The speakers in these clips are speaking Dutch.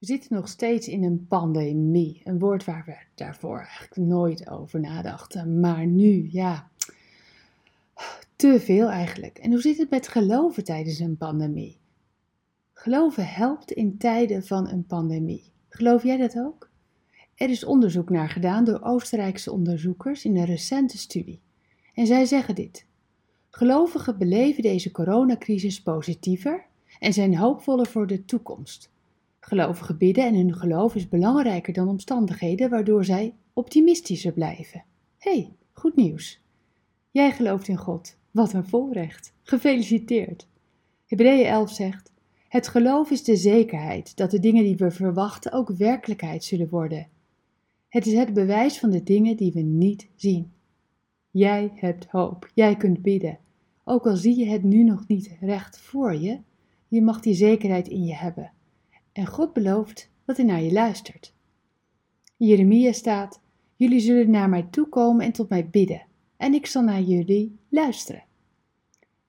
We zitten nog steeds in een pandemie, een woord waar we daarvoor eigenlijk nooit over nadachten. Maar nu, ja, te veel eigenlijk. En hoe zit het met geloven tijdens een pandemie? Geloven helpt in tijden van een pandemie. Geloof jij dat ook? Er is onderzoek naar gedaan door Oostenrijkse onderzoekers in een recente studie. En zij zeggen dit. Gelovigen beleven deze coronacrisis positiever en zijn hoopvoller voor de toekomst. Gelovigen bidden en hun geloof is belangrijker dan omstandigheden, waardoor zij optimistischer blijven. hey, goed nieuws. Jij gelooft in God. Wat een voorrecht. Gefeliciteerd. Hebreeën 11 zegt: Het geloof is de zekerheid dat de dingen die we verwachten ook werkelijkheid zullen worden. Het is het bewijs van de dingen die we niet zien. Jij hebt hoop. Jij kunt bidden. Ook al zie je het nu nog niet recht voor je, je mag die zekerheid in je hebben. En God belooft dat hij naar je luistert. Jeremia staat: Jullie zullen naar mij toekomen en tot mij bidden, en ik zal naar jullie luisteren.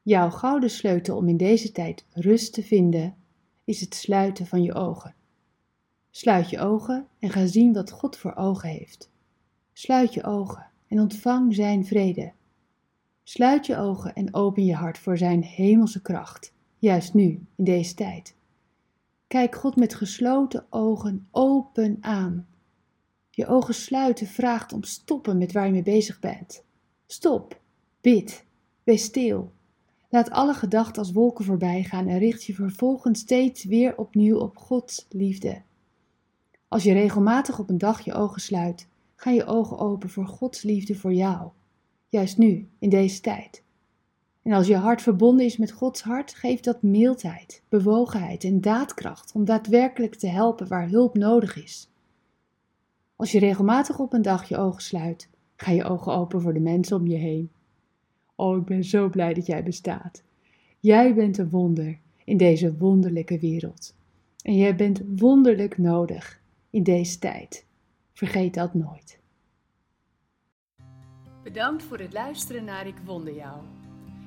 Jouw gouden sleutel om in deze tijd rust te vinden, is het sluiten van je ogen. Sluit je ogen en ga zien wat God voor ogen heeft. Sluit je ogen en ontvang Zijn vrede. Sluit je ogen en open je hart voor Zijn hemelse kracht, juist nu, in deze tijd. Kijk God met gesloten ogen open aan. Je ogen sluiten vraagt om stoppen met waar je mee bezig bent. Stop, bid, wees stil. Laat alle gedachten als wolken voorbij gaan en richt je vervolgens steeds weer opnieuw op Gods liefde. Als je regelmatig op een dag je ogen sluit, gaan je ogen open voor Gods liefde voor jou, juist nu, in deze tijd. En als je hart verbonden is met Gods hart, geeft dat mildheid, bewogenheid en daadkracht om daadwerkelijk te helpen waar hulp nodig is. Als je regelmatig op een dag je ogen sluit, ga je ogen open voor de mensen om je heen. Oh, ik ben zo blij dat jij bestaat. Jij bent een wonder in deze wonderlijke wereld. En jij bent wonderlijk nodig in deze tijd. Vergeet dat nooit. Bedankt voor het luisteren naar Ik Wonder Jou.